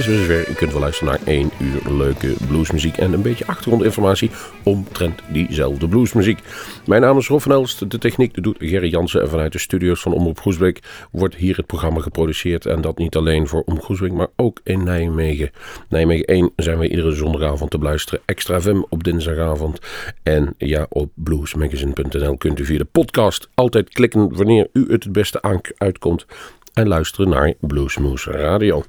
Is weer zover. U kunt wel luisteren naar één uur leuke bluesmuziek en een beetje achtergrondinformatie omtrent diezelfde bluesmuziek. Mijn naam is Rob van Elst. De techniek doet Gerry Jansen en vanuit de studio's van Omroep Groesbeek wordt hier het programma geproduceerd. En dat niet alleen voor Omroep Groesbeek, maar ook in Nijmegen. Nijmegen 1 zijn we iedere zondagavond te beluisteren. Extra FM op dinsdagavond. En ja, op bluesmagazine.nl kunt u via de podcast altijd klikken wanneer u het het beste uitkomt en luisteren naar Bluesmoose Radio.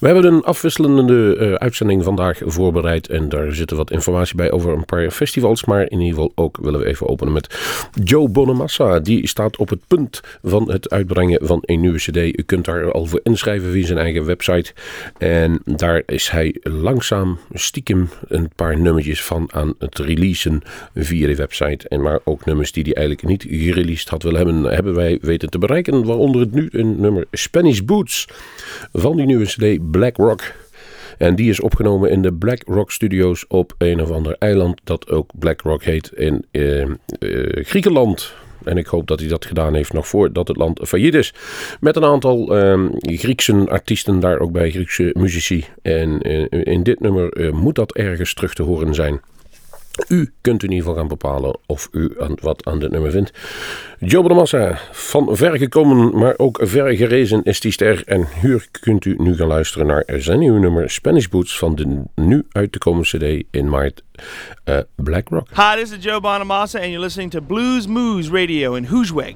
We hebben een afwisselende uh, uitzending vandaag voorbereid en daar zitten wat informatie bij over een paar festivals, maar in ieder geval ook willen we even openen met Joe Bonamassa. Die staat op het punt van het uitbrengen van een nieuwe cd. U kunt daar al voor inschrijven via zijn eigen website en daar is hij langzaam stiekem een paar nummertjes van aan het releasen via de website en maar ook nummers die hij eigenlijk niet gereleased had willen hebben, hebben wij weten te bereiken, waaronder het nu een nummer Spanish Boots van die nieuwe CD Black Rock. En die is opgenomen in de Black Rock Studios op een of ander eiland dat ook Black Rock heet in uh, uh, Griekenland. En ik hoop dat hij dat gedaan heeft nog voordat het land failliet is. Met een aantal uh, Griekse artiesten daar ook bij, Griekse muzici. En in dit nummer moet dat ergens terug te horen zijn. U kunt in ieder geval gaan bepalen of u wat aan dit nummer vindt. Joe de Massa, van ver gekomen, maar ook ver gerezen is die ster. En hier kunt u nu gaan luisteren naar zijn nieuwe nummer Spanish Boots van de nu uit te komen cd in maart uh, Black Rock. Hi, this is Joe Bonamassa and you're listening to Blues Moose Radio in Hoosweg.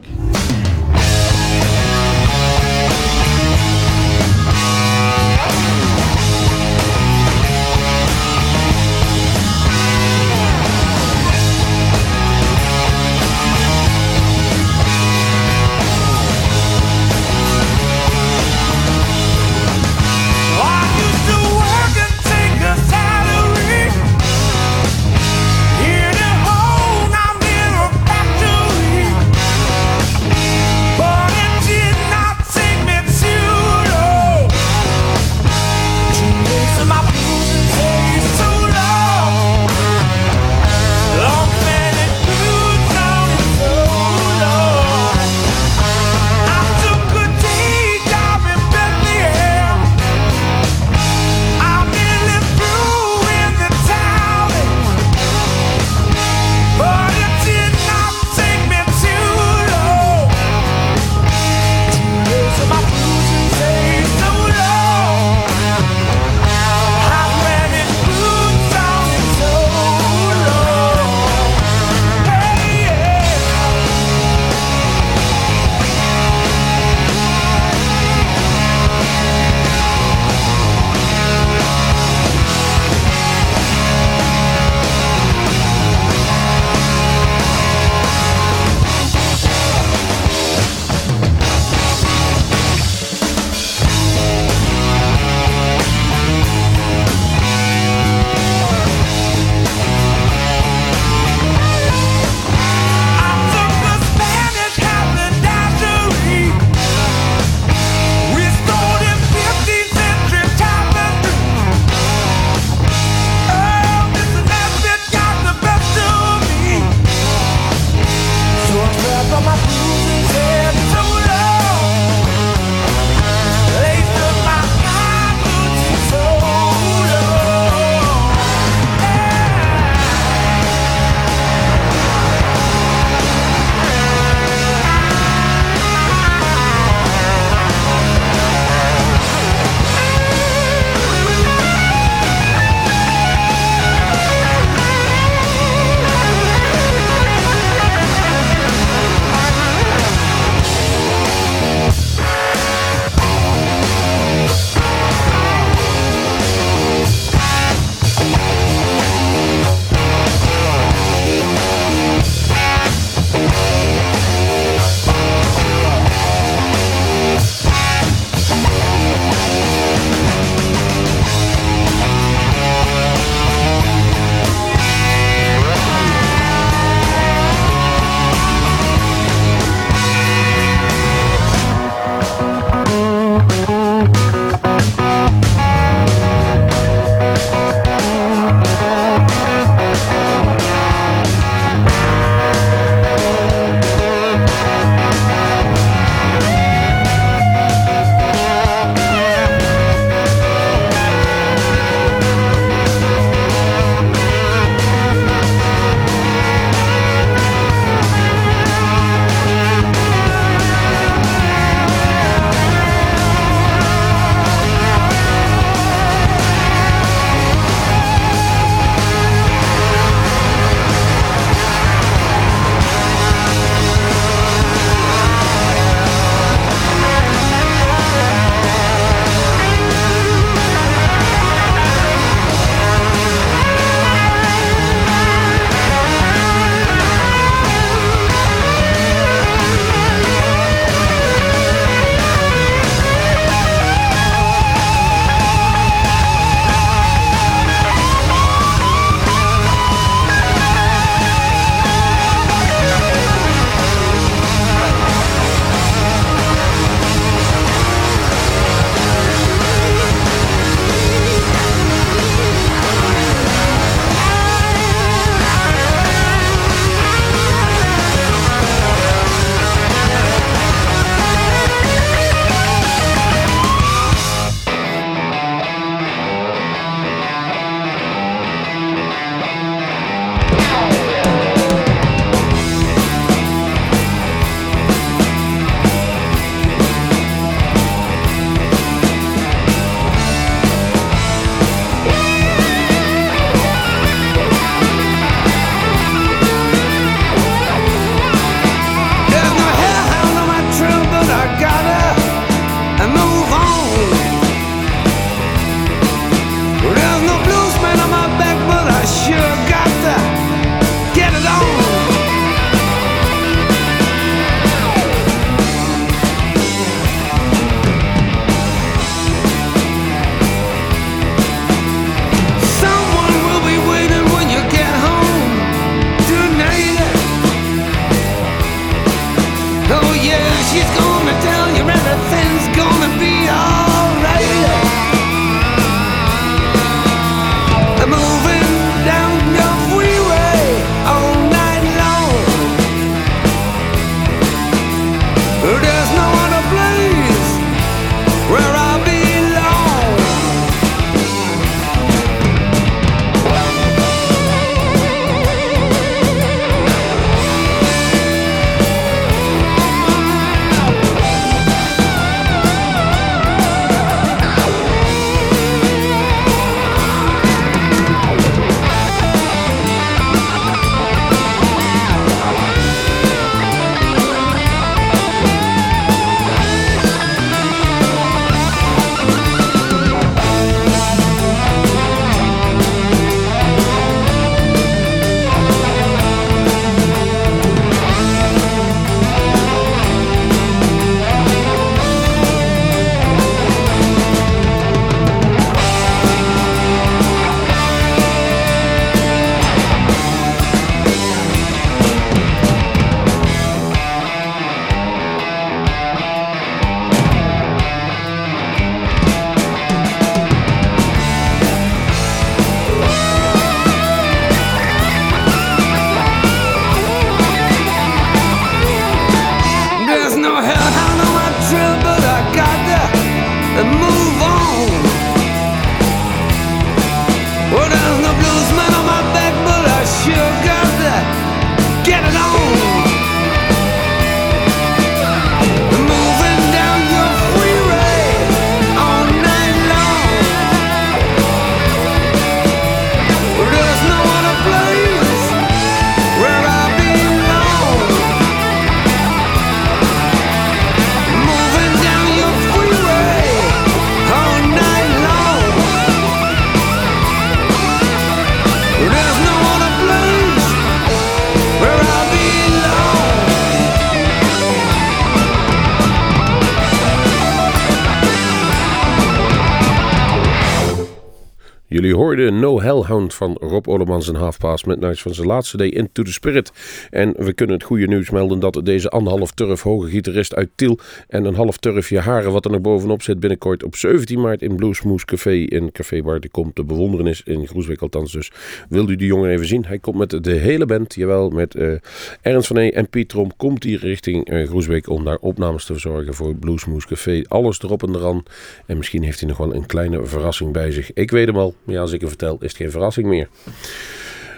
Hoorden No Hellhound van Rob Olemans en Past Midnight van zijn laatste day Into the Spirit. En we kunnen het goede nieuws melden dat deze anderhalf turf hoge gitarist uit Tiel en een half turfje haren wat er nog bovenop zit binnenkort op 17 maart in Bluesmoose Café in Café Bar. Die komt te bewonderen is in Groesbeek althans. Dus wil u die jongen even zien? Hij komt met de hele band, jawel, met uh, Ernst van E en Piet Trom komt hier richting uh, Groesbeek om daar opnames te verzorgen voor Bluesmoose Café. Alles erop en eraan. En misschien heeft hij nog wel een kleine verrassing bij zich. Ik weet hem al. Ja, als ik het vertel, is het geen verrassing meer.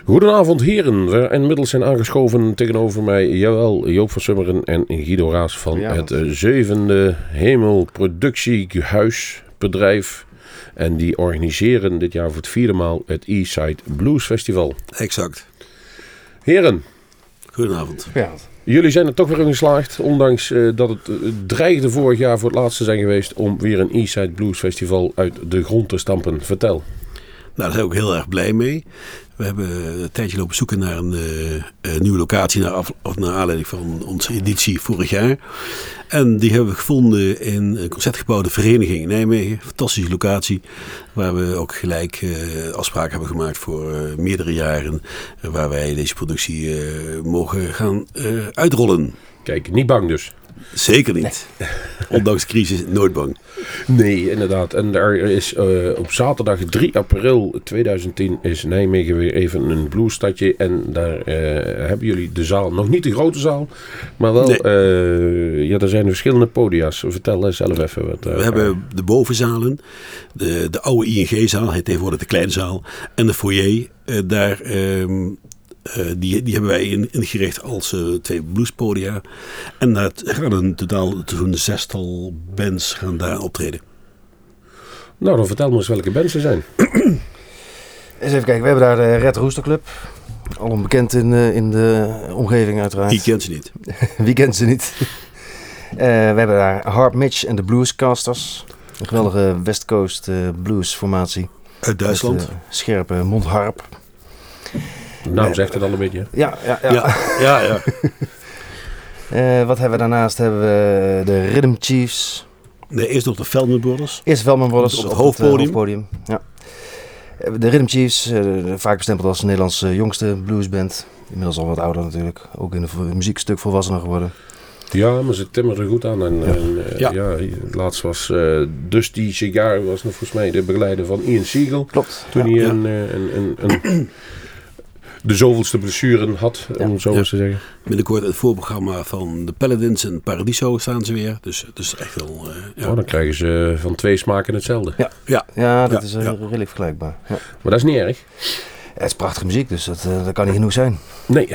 Goedenavond heren, we inmiddels zijn aangeschoven tegenover mij, jawel, Joop van Summeren en Guido Raas van het uh, zevende Hemel Productiehuisbedrijf. En die organiseren dit jaar voor het vierde maal het Eastside Blues Festival. Exact. Heren. Goedenavond. Ja. Jullie zijn er toch weer in geslaagd, ondanks uh, dat het uh, dreigde vorig jaar voor het laatste zijn geweest om weer een Eastside Blues Festival uit de grond te stampen. Vertel. Nou, daar zijn we ook heel erg blij mee. We hebben een tijdje lopen zoeken naar een, uh, nieuwe locatie naar, af, naar aanleiding van onze editie vorig jaar. En die hebben we gevonden in een concertgebouw De Vereniging in Nijmegen. Fantastische locatie, waar we ook gelijk uh, afspraken hebben gemaakt voor uh, meerdere jaren. waar wij deze productie mogen gaan uitrollen. Kijk, niet bang dus. Zeker niet. Nee. Ondanks crisis nooit bang. Nee, inderdaad. En er is uh, op zaterdag 3 april 2010 is Nijmegen weer even een bluesstadje. En daar uh, hebben jullie de zaal, nog niet de grote zaal, maar wel, nee. uh, ja, er zijn verschillende podia's. Vertel zelf even wat. We hebben de bovenzalen, de, de oude ING-zaal, heet tegenwoordig de kleine zaal, en de foyer. daar um, uh, die, die hebben wij in, ingericht als uh, twee bluespodia. En daar gaan een totaal zo'n zestal bands gaan daar optreden. Nou, dan vertel me eens welke bands er zijn. eens even kijken, we hebben daar de Red Rooster Club. Al onbekend in, uh, in de omgeving uiteraard. Wie kent ze niet? Wie kent ze niet? we hebben daar Harp Mitch en de Bluescasters. Een geweldige West Coast blues formatie. Uit Duitsland. Met, scherpe mondharp. De naam zegt het al een beetje. Ja, ja, ja. ja, ja, ja. uh, wat hebben we daarnaast? Hebben we de Rhythm Chiefs. Nee, eerst nog de Feldman Brothers. Eerst Feldman Brothers op het, op het hoofdpodium. Het, uh, hoofdpodium. Ja. De Rhythm Chiefs, uh, vaak bestempeld als de Nederlandse jongste bluesband. Inmiddels al wat ouder natuurlijk. Ook in de muziekstuk volwassener geworden. Ja, maar ze timmeren er goed aan. En, ja. en uh, ja. ja. laatst was uh, Dusty Cigar, was nog volgens mij de begeleider van Ian Siegel. Klopt. Toen ja. hij een, een, een, een de zoveelste blessure had, ja. om het zo ja. te zeggen. Binnenkort het voorprogramma van de Paladins en Paradiso staan ze weer. Dus het is echt wel... Uh, ja. oh, dan krijgen ze van twee smaken hetzelfde. Ja, ja. ja dat is uh, redelijk vergelijkbaar. Maar dat is niet erg. het is prachtige muziek, dus dat, uh, dat kan niet genoeg zijn. Nee.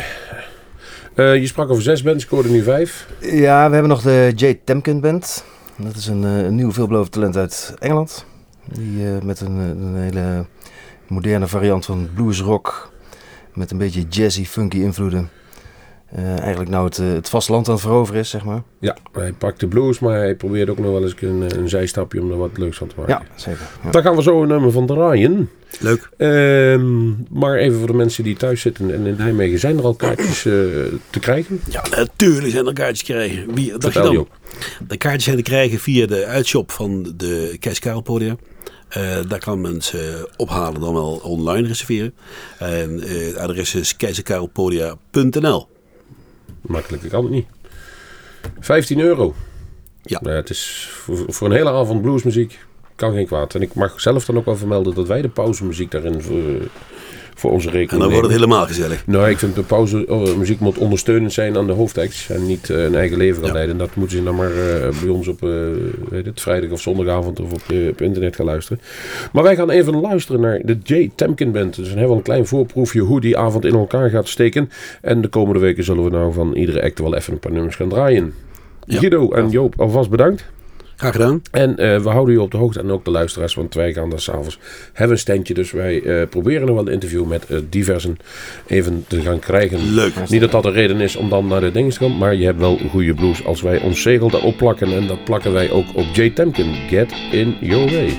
je sprak over zes bands, ik hoorde nu vijf. Ja, we hebben nog de J. Temkin Band. Dat is een, een nieuw veelbelovend talent uit Engeland. Die met een, een hele moderne variant van bluesrock met een beetje jazzy, funky invloeden. Uh, eigenlijk nou het, het vasteland aan het veroveren is, zeg maar. Ja, hij pakt de blues, maar hij probeert ook nog wel eens een, een zijstapje om er wat leuks van te maken. Ja, zeker. Ja. Daar gaan we zo een nummer van draaien. Leuk. Uh, maar even voor de mensen die thuis zitten en in Nijmegen, zijn er al kaartjes uh, te krijgen? Ja, natuurlijk zijn er kaartjes te krijgen. Wie, dacht je dan? De kaartjes zijn te krijgen via de uitshop van de Kees Karel Podia. Uh, daar kan mensen ophalen, dan wel online reserveren. En uh, het adres is keizerkarelpodia.nl. Makkelijker kan het niet. 15 euro. Ja. Nou, het is voor, voor, een hele avond bluesmuziek kan geen kwaad. En ik mag zelf dan ook wel vermelden dat wij de pauzemuziek daarin voor, onze rekening En dan wordt het helemaal gezellig. Nou, ik vind de pauze oh, muziek moet ondersteunend zijn aan de hoofdtekst en niet uh, een eigen leven gaan ja. leiden. Dat moeten ze dan maar uh, bij ons op uh, weet het, vrijdag of zondagavond of op, op, internet gaan luisteren. Maar wij gaan even luisteren naar de J. Temkin Band. Dus we hebben een klein voorproefje hoe die avond in elkaar gaat steken. En de komende weken zullen we nou van iedere act wel even een paar nummers gaan draaien. Ja. Guido en Joop, alvast bedankt. Graag gedaan. En uh, we houden u op de hoogte en ook de luisteraars, want wij gaan daar s'avonds hebben een standje. Dus wij uh, proberen nog wel een interview met uh, diversen even te gaan krijgen. Leuk. Niet dat dat een reden is om dan naar de dingen te komen, maar je hebt wel goede blues als wij ons zegel daarop plakken. En dat plakken wij ook op J. Temkin. Get in your way.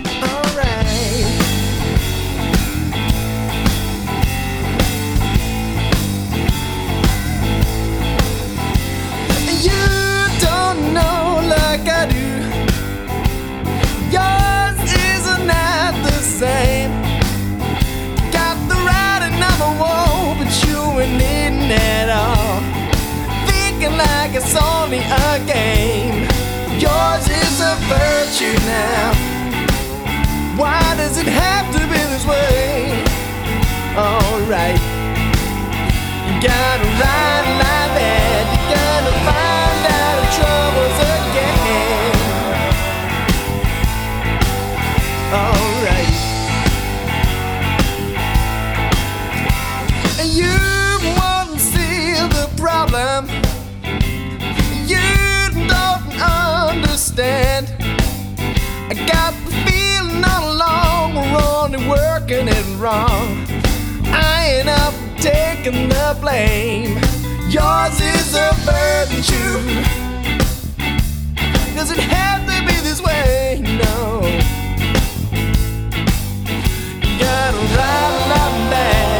a game. Yours is a virtue now. Why does it have to be this way? Alright, you gotta ride like. Working it wrong. I ain't up taking the blame. Yours is a burden too. Does it have to be this way? No. You gotta ride like that.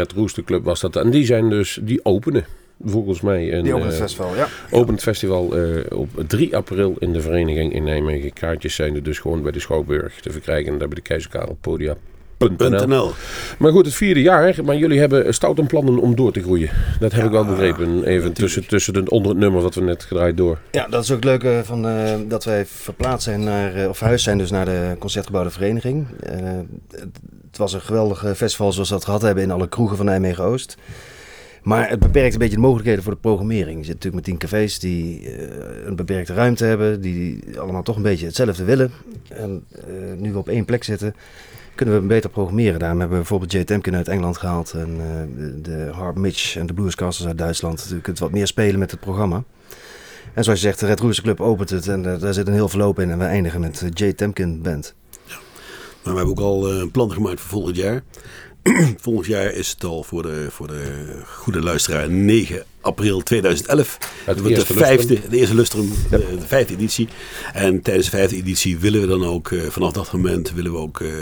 Red Rooster Club was dat. En die zijn dus, die openen volgens mij. Een, Die opent eh, het festival, ja. opent festival eh, op 3 april in de vereniging in Nijmegen. Kaartjes zijn er dus gewoon bij de Schouwburg te verkrijgen. Daar bij de Keizerkarel Podia.nl. .nl. Maar goed, het vierde jaar. Maar jullie hebben stout een plannen om door te groeien. Dat heb ik wel begrepen. Even tussen, tussen het, onder het nummer wat we net gedraaid door. Ja, dat is ook het leuke van, eh, dat wij verplaatst zijn naar, eh, of verhuisd zijn dus naar de Concertgebouwde Vereniging. Was een geweldig festival zoals we dat gehad hebben in alle kroegen van Nijmegen-Oost. Maar het beperkt een beetje de mogelijkheden voor de programmering. Je zit natuurlijk met tien cafés die eh, een beperkte ruimte hebben, die allemaal toch een beetje hetzelfde willen. En eh, nu we op één plek zitten, kunnen we beter programmeren. Daarom hebben we bijvoorbeeld Jay Temkin uit Engeland gehaald en eh, de, Harp Mitch en de Bluescasters uit Duitsland. Je kunt wat meer spelen met het programma. En zoals je zegt, de Red Rooster Club opent het en daar zit een heel verloop in. En we eindigen met Jay Temkin Band. Maar we hebben ook al eh, een plan gemaakt voor volgend jaar. volgend jaar is het al voor de, voor de goede luisteraar 9 april 2011. Het Dat wordt de, vijfde, lustrum. de eerste lustrum, de, de vijfde editie. En tijdens de vijfde editie willen we dan ook, eh, vanaf dat moment willen we ook eh,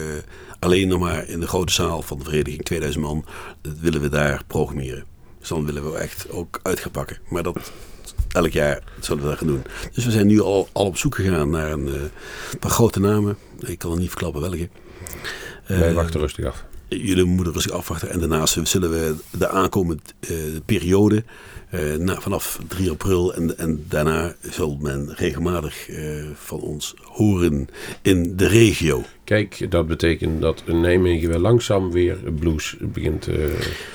alleen nog maar in de grote zaal van de vereniging 2000 man, dat willen we daar programmeren. Dus dan willen we echt ook uit gaan pakken. Maar dat elk jaar zullen we dat gaan doen. Dus we zijn nu al, al op zoek gegaan naar een eh, paar grote namen. Ik kan er niet verklappen welke. Wij Eh, wachten rustig af. Jullie moeten rustig afwachten. En daarnaast zullen we de aankomende eh, periode, na, vanaf 3 april en, en daarna, zal men regelmatig eh, van ons horen in de regio. Kijk, dat betekent dat Nijmegen weer langzaam weer blues begint eh,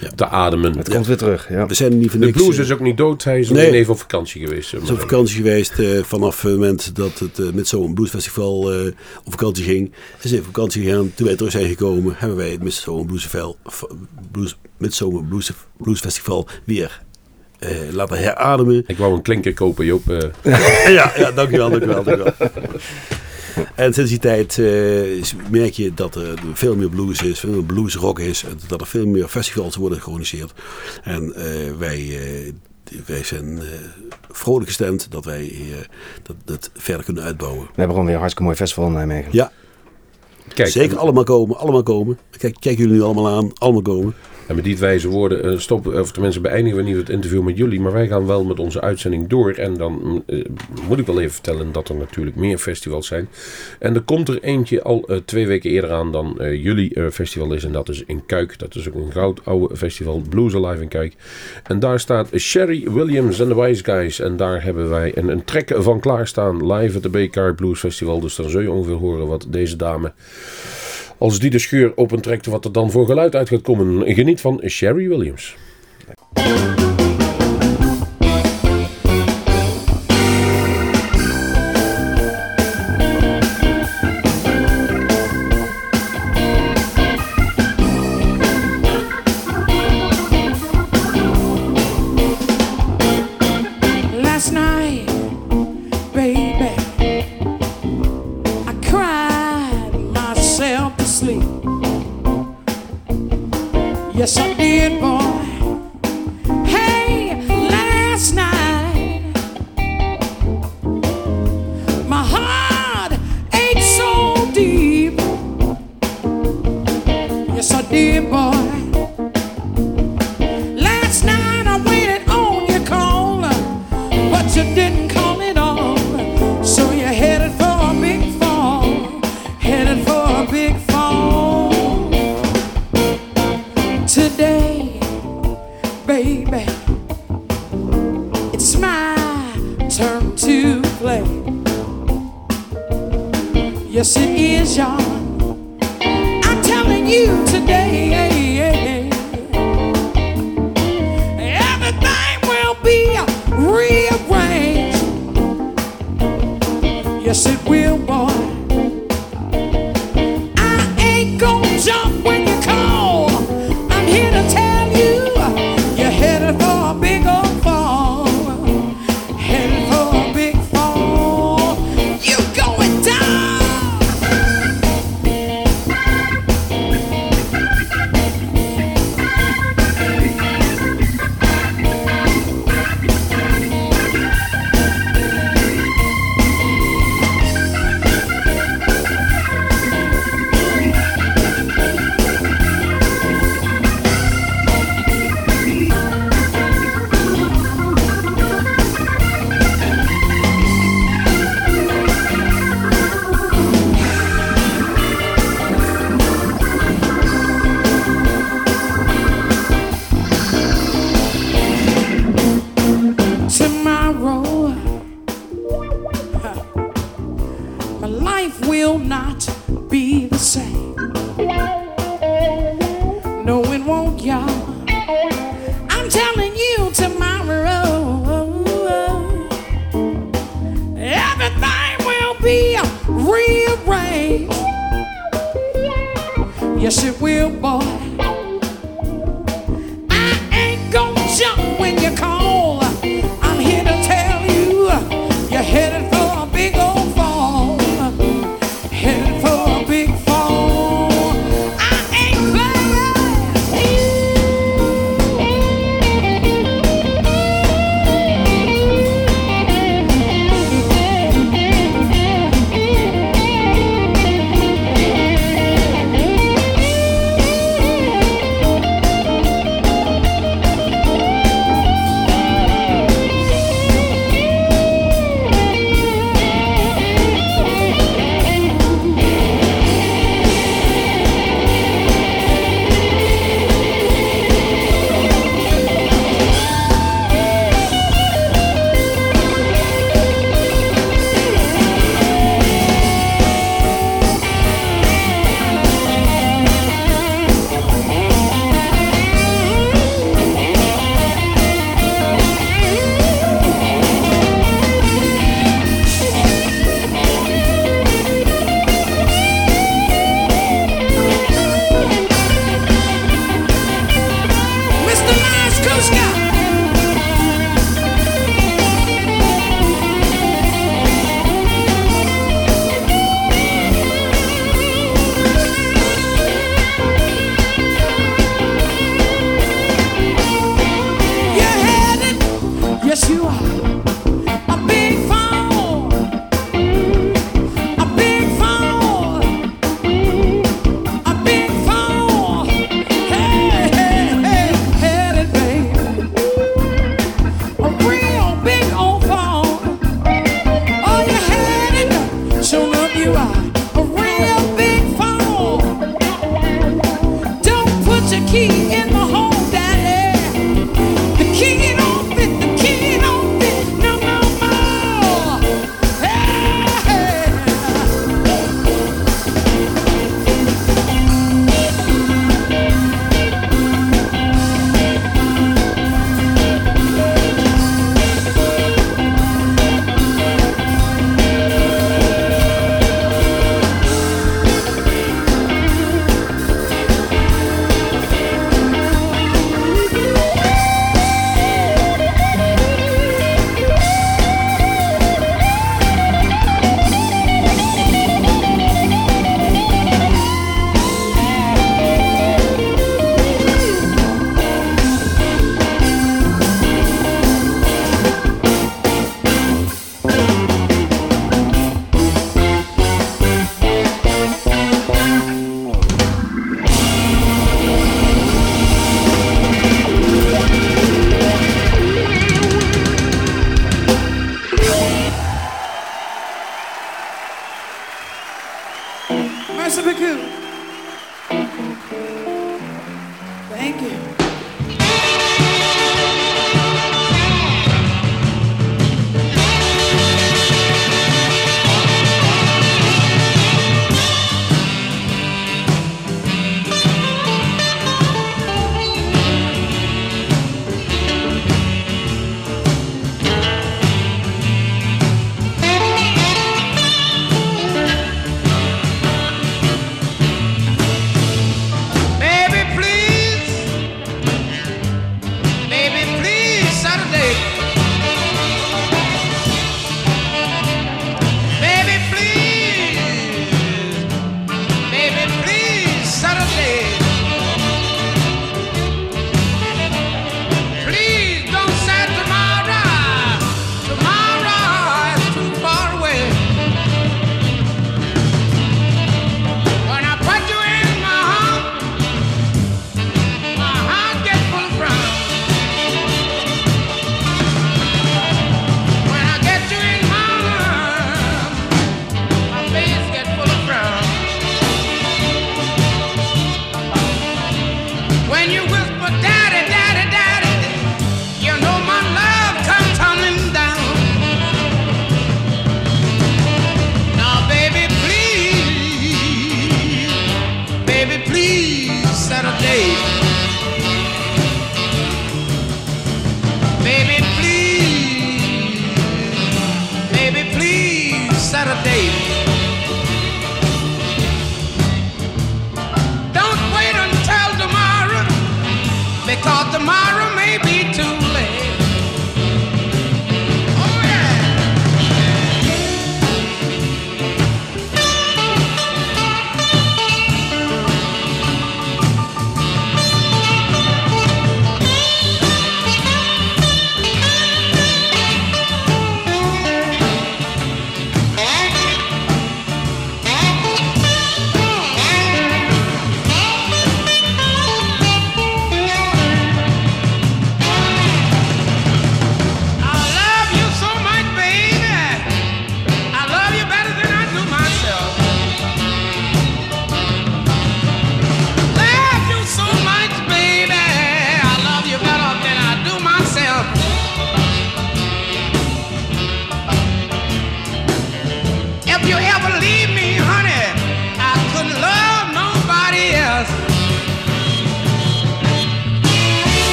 Ja. te ademen. Het komt weer terug, ja. We zijn niet voor De niks. blues eh, is ook niet dood, hij is Nee. alleen even op vakantie geweest. zeg is op vakantie geweest eh, vanaf het moment dat het uh, Midsomer Blues Festival eh, op vakantie ging. Is even op vakantie gegaan. Toen wij terug zijn gekomen, hebben wij het Midsomer Blues, Festival- f- Blues, weer eh, laten herademen. Ik wou een klinker kopen, Joop. eh. ja, ja, dankjewel, dankjewel, dankjewel. En sinds die tijd eh, merk je dat er veel meer blues is, veel meer bluesrock is. en Dat er veel meer festivals worden georganiseerd. En eh, wij, eh, wij zijn eh, vrolijk gestemd dat wij eh, dat, dat verder kunnen uitbouwen. We hebben gewoon weer een hartstikke mooi festival in Nijmegen. Ja, Kijk, zeker allemaal komen, allemaal komen. Kijk, kijken jullie nu allemaal aan, allemaal komen. En met die wijze woorden eh, stoppen, of tenminste beëindigen we niet het interview met jullie. Maar wij gaan wel met onze uitzending door. En dan mm, eh, moet ik wel even vertellen dat er natuurlijk meer festivals zijn. En er komt er eentje al eh, twee weken eerder aan dan jullie festival is. En dat is in Kuik. Dat is ook een goud oude festival. Blues Alive in Kuik. En daar staat Sherry Williams en de Wise Guys. En daar hebben wij een, een trek van klaarstaan. Live at the Baycar Blues Festival. Dus dan zul je ongeveer horen wat deze dame... Als die de scheur opentrekt, wat er dan voor geluid uit gaat komen. Geniet van Sherry Williams.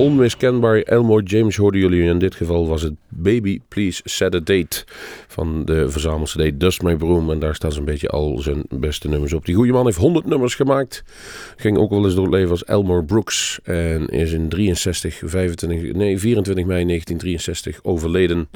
Onmiskenbaar Elmore James hoorden jullie. In dit geval was het Baby Please Set a Date van de verzamel-cd Dust My Broom. En daar staan zo'n beetje al zijn beste nummers op. Die goede man heeft 100 nummers gemaakt. Ging ook wel eens door het leven als Elmore Brooks. En is in 63, 25, nee, 24 mei 1963 overleden.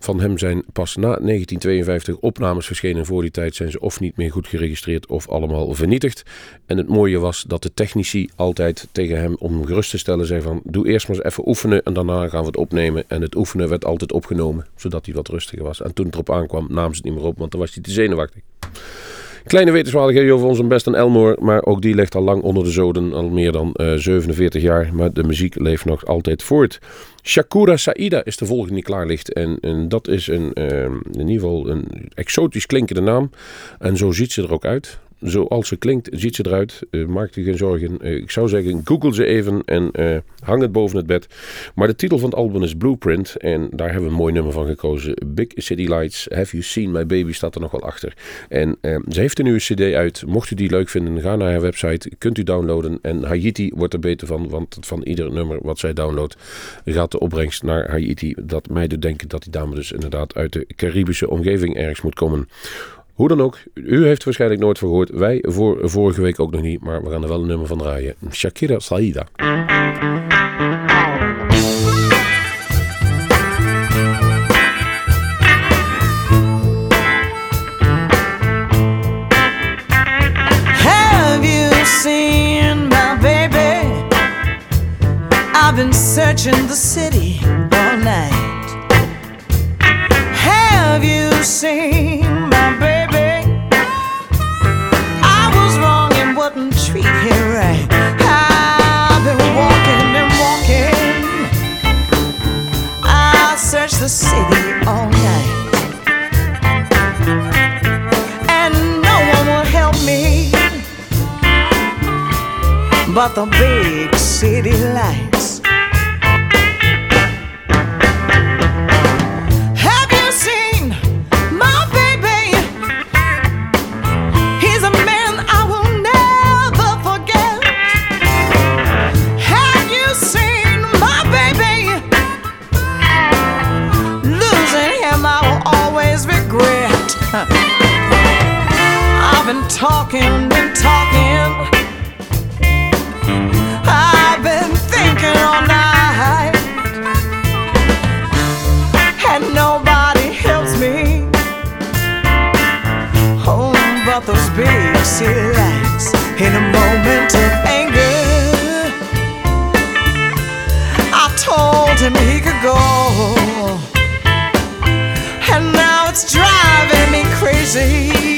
Van hem zijn pas na 1952 opnames verschenen. Voor die tijd zijn ze of niet meer goed geregistreerd of allemaal vernietigd. En het mooie was dat de technici altijd tegen hem om gerust te stellen zei van... Doe eerst maar eens even oefenen en daarna gaan we het opnemen. En het oefenen werd altijd opgenomen, zodat hij wat rustiger was. En toen het erop aankwam namen ze het niet meer op, want dan was hij te zenuwachtig. Kleine wetenswaardigheden over onze beste Elmore, maar ook die ligt al lang onder de zoden, al meer dan eh, 47 jaar. Maar de muziek leeft nog altijd voort. Shakura Saida is de volgende die klaar ligt. En, en dat is een, eh, in ieder geval een exotisch klinkende naam. En zo ziet ze er ook uit. Zoals ze klinkt, ziet ze eruit. Eh, maak je geen zorgen. Eh, ik zou zeggen, google ze even en eh, hang het boven het bed. Maar de titel van het album is Blueprint. En daar hebben we een mooi nummer van gekozen. Big City Lights, Have You Seen My Baby staat er nog wel achter. En eh, ze heeft een nieuwe cd uit. Mocht u die leuk vinden, ga naar haar website. Kunt u downloaden. En Haiti wordt er beter van. Want van ieder nummer wat zij downloadt, gaat de opbrengst naar Haiti. Dat mij doet denken dat die dame dus inderdaad uit de Caribische omgeving ergens moet komen. Hoe dan ook, u heeft waarschijnlijk nooit van gehoord. Wij voor vorige week ook nog niet, maar we gaan er wel een nummer van draaien. Shakira Saida. Been searching the city all night. Have you seen city all night. And no one will help me but the big city lights. Talking, been talking. I've been thinking all night, and nobody helps me. Oh, but those big city lights in a moment of anger. I told him he could go, and now it's driving me crazy.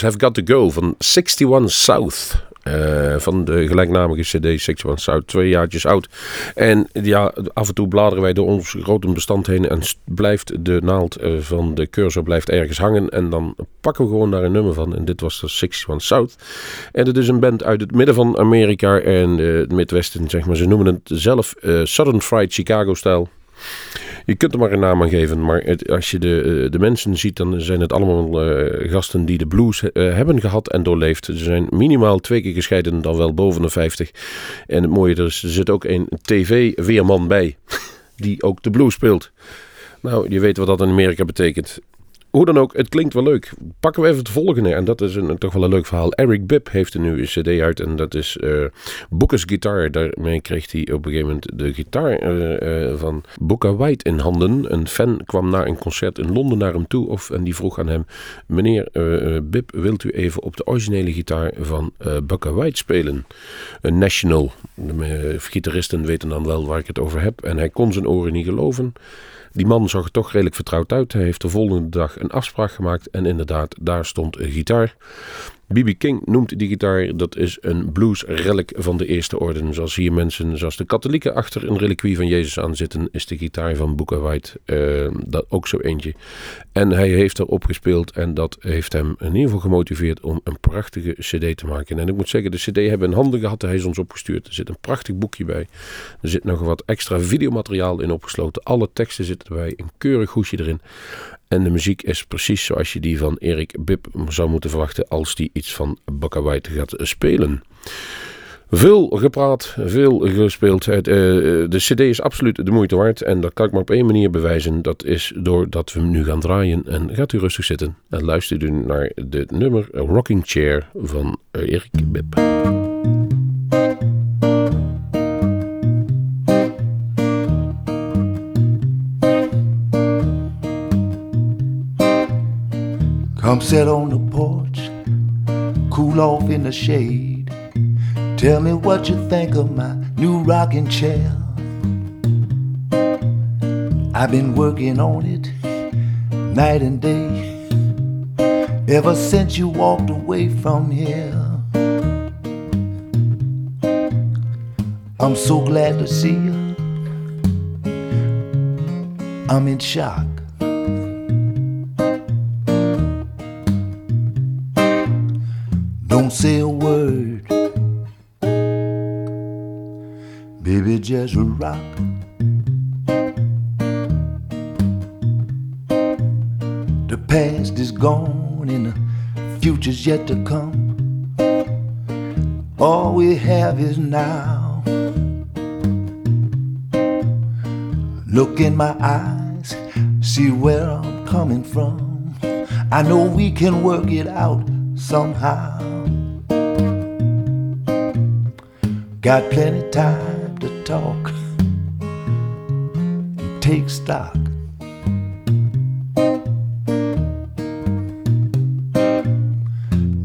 Have Got To Go van 61 South. Eh, van de gelijknamige CD 61 South, twee jaartjes oud. En ja, af en toe bladeren wij door ons grote bestand heen en blijft de naald eh, van de cursor blijft ergens hangen. En dan pakken we gewoon daar een nummer van. En dit was de 61 South. En het is een band uit het midden van Amerika en eh, het Midwesten, zeg maar. Ze noemen het zelf Southern Fried Chicago-stijl. Je kunt er maar een naam aan geven, maar als je de, eh, de mensen ziet, dan zijn het allemaal eh, gasten die de blues eh, hebben gehad en doorleefd. Ze zijn minimaal twee keer gescheiden, dan wel boven de 50. En het mooie is, er zit ook een tv-weerman bij, die ook de blues speelt. Nou, je weet wat dat in Amerika betekent. Hoe dan ook, het klinkt wel leuk. Pakken we even het volgende. En dat is een, toch wel een leuk verhaal. Eric Bibb heeft een nieuwe cd uit. En dat is eh Booker's Guitar. Daarmee kreeg hij op een gegeven moment de gitaar eh, eh, van Booker White in handen. Een fan kwam na een concert in Londen naar hem toe. Of, en die vroeg aan hem... Meneer Bibb, wilt u even op de originele gitaar van Booker White spelen? Een National. De gitaristen weten dan wel waar ik het over heb. En hij kon zijn oren niet geloven. Die man zag er toch redelijk vertrouwd uit. Hij heeft de volgende dag een afspraak gemaakt en inderdaad, daar stond een gitaar. B.B. King noemt die gitaar, dat is een blues relic van de eerste orde. Zoals hier mensen zoals de katholieken achter een reliquie van Jezus aan zitten, is de gitaar van Booker White eh, dat ook zo eentje. En hij heeft erop gespeeld en dat heeft hem in ieder geval gemotiveerd om een prachtige cd te maken. En ik moet zeggen, de cd hebben in handen gehad, hij is ons opgestuurd. Er zit een prachtig boekje bij. Er zit nog wat extra videomateriaal in opgesloten. Alle teksten zitten erbij, een keurig hoesje erin. En de muziek is precies zoals je die van Erik Bibb zou moeten verwachten als die iets van Booker White gaat spelen. Veel gepraat, veel gespeeld. Eh, de CD is absoluut de moeite waard. En dat kan ik maar op één manier bewijzen. Dat is doordat we hem nu gaan draaien. En gaat u rustig zitten en luistert u naar het nummer Rocking Chair van eh, Erik Bibb. Come sit on the porch, cool off in the shade. Tell me what you think of my new rocking chair. I've been working on it night and day ever since you walked away from here. I'm so glad to see you. I'm in shock. Don't say a word, baby, just rock. The past is gone and the future's yet to come. All we have is now. Look in my eyes, see where I'm coming from. I know we can work it out somehow. Got plenty time to talk and take stock.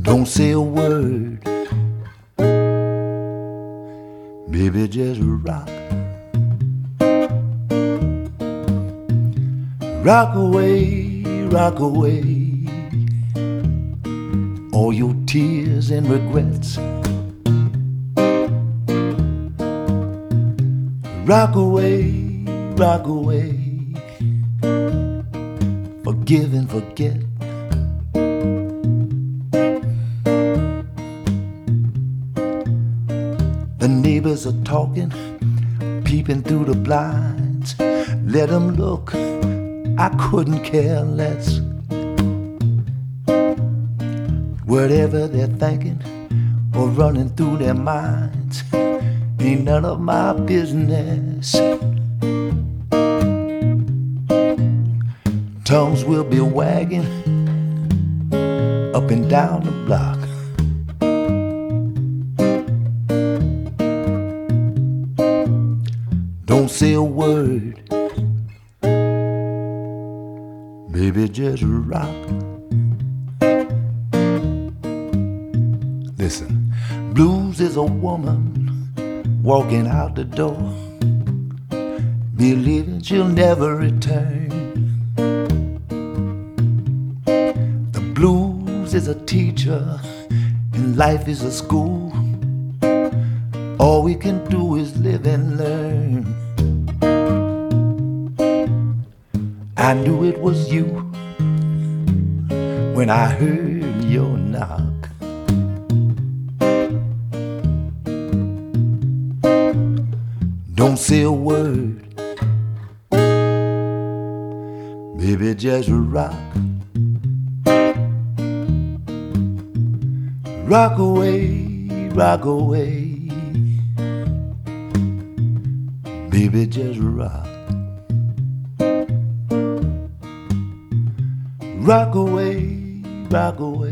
Don't say a word, baby, just rock. Rock away, rock away all your tears and regrets. Rock away, rock away, forgive and forget. The neighbors are talking, peeping through the blinds. Let them look, I couldn't care less. Whatever they're thinking or running through their minds ain't none of my business. Tongues will be wagging up and down the block. Walking out the door, believing she'll never return. The blues is a teacher, and life is a school. All we can do is live and learn. I knew it was you when I heard your knock. Don't say a word, baby, just rock. Rock away, rock away, baby, just rock. Rock away, rock away,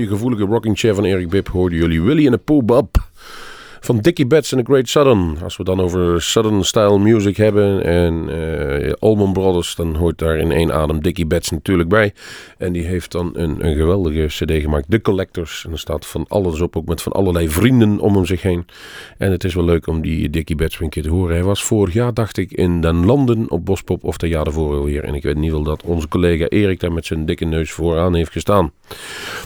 mooie gevoelige rocking chair van Eric Bibb hoorden jullie. Willie en de Pooh Bob van Dickie Betts en The Great Southern. Als we dan over Southern style music hebben en uh, Brothers, dan hoort daar in één adem Dickie Betts natuurlijk bij. En die heeft dan een, een geweldige cd gemaakt, The Collectors. En er staat van alles op, ook met van allerlei vrienden om hem zich heen. En het is wel leuk om die Dickie Betts weer een keer te horen. Hij was vorig jaar, dacht ik, in Den Landen op Bospop, of de jaar daarvoor alweer. En ik weet niet wel dat onze collega Erik daar met zijn dikke neus vooraan heeft gestaan.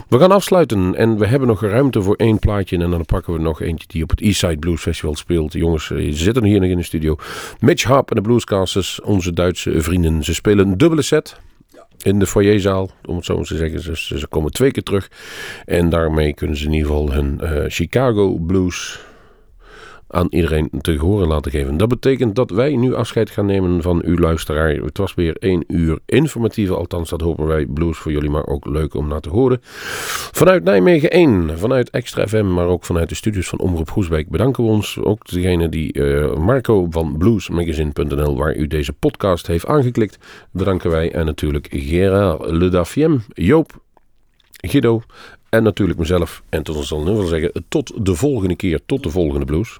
We gaan afsluiten en we hebben nog ruimte voor één plaatje. En dan pakken we nog eentje die op het Eastside Blues Festival speelt. Jongens, ze zitten hier nog in de studio. Mitch Harp en de Bluescasters, onze Duitse vrienden. Ze spelen een dubbele set in de foyerzaal, om het zo te zeggen. Ze, ze komen twee keer terug. En daarmee kunnen ze in ieder geval hun uh, Chicago Blues aan iedereen te horen laten geven. Dat betekent dat wij nu afscheid gaan nemen van uw luisteraar. Het was weer één uur informatieve, althans dat hopen wij blues voor jullie, maar ook leuk om naar te horen. Vanuit Nijmegen 1, vanuit Extra FM, maar ook vanuit de studios van Omroep Goesbeek bedanken we ons. Ook degene die uh, Marco van bluesmagazine.nl, waar u deze podcast heeft aangeklikt, bedanken wij. En natuurlijk Gerard Ledafiem, Joop, Guido en natuurlijk mezelf. En tot ons zal nu wel zeggen, tot de volgende keer, tot de volgende blues.